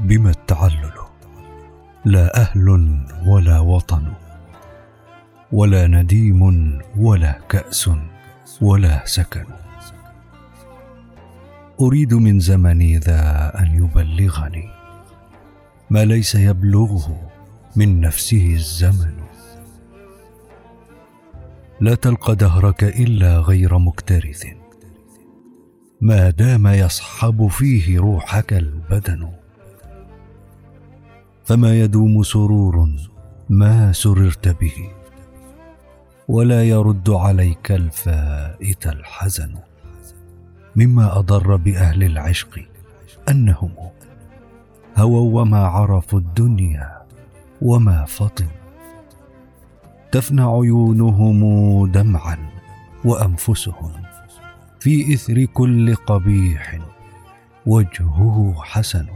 بما التعلل لا أهل ولا وطن ولا نديم ولا كأس ولا سكن. أريد من زمني ذا أن يبلغني ما ليس يبلغه من نفسه الزمن. لا تلق دهرك إلا غير مكترث. ما دام يصحب فيه روحك البدن. فما يدوم سرور ما سررت به ولا يرد عليك الفائت الحزن مما أضر بأهل العشق أنهم هووا وما عرفوا الدنيا وما فطن. تفنى عيونهم دمعا وأنفسهم في إثر كل قبيح وجهه حسن.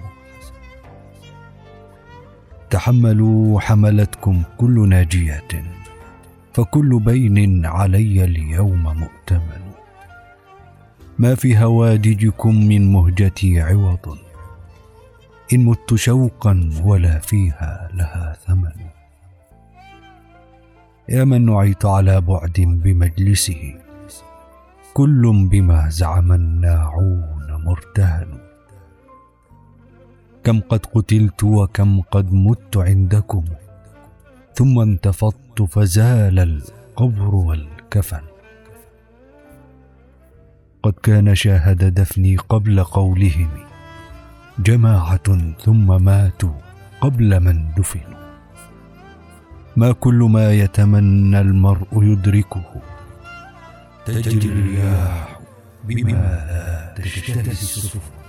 تحملوا حملتكم كل ناجية فكل بين علي اليوم مؤتمن. ما في هوادجكم من مهجتي عوض إن مت شوقا ولا فيها لها ثمن. يا من نعيت على بعد بمجلسه كل بما زعم الناعون مرتهن. كم قد قتلت وكم قد مت عندكم. ثم انتفضت فزال القبر والكفن. قد كان شاهد دفني قبل قولهم جماعة ثم ماتوا قبل من دفنوا ما كل ما يتمنى المرء يدركه. تجري الرياح بما لا تشتهي السفن.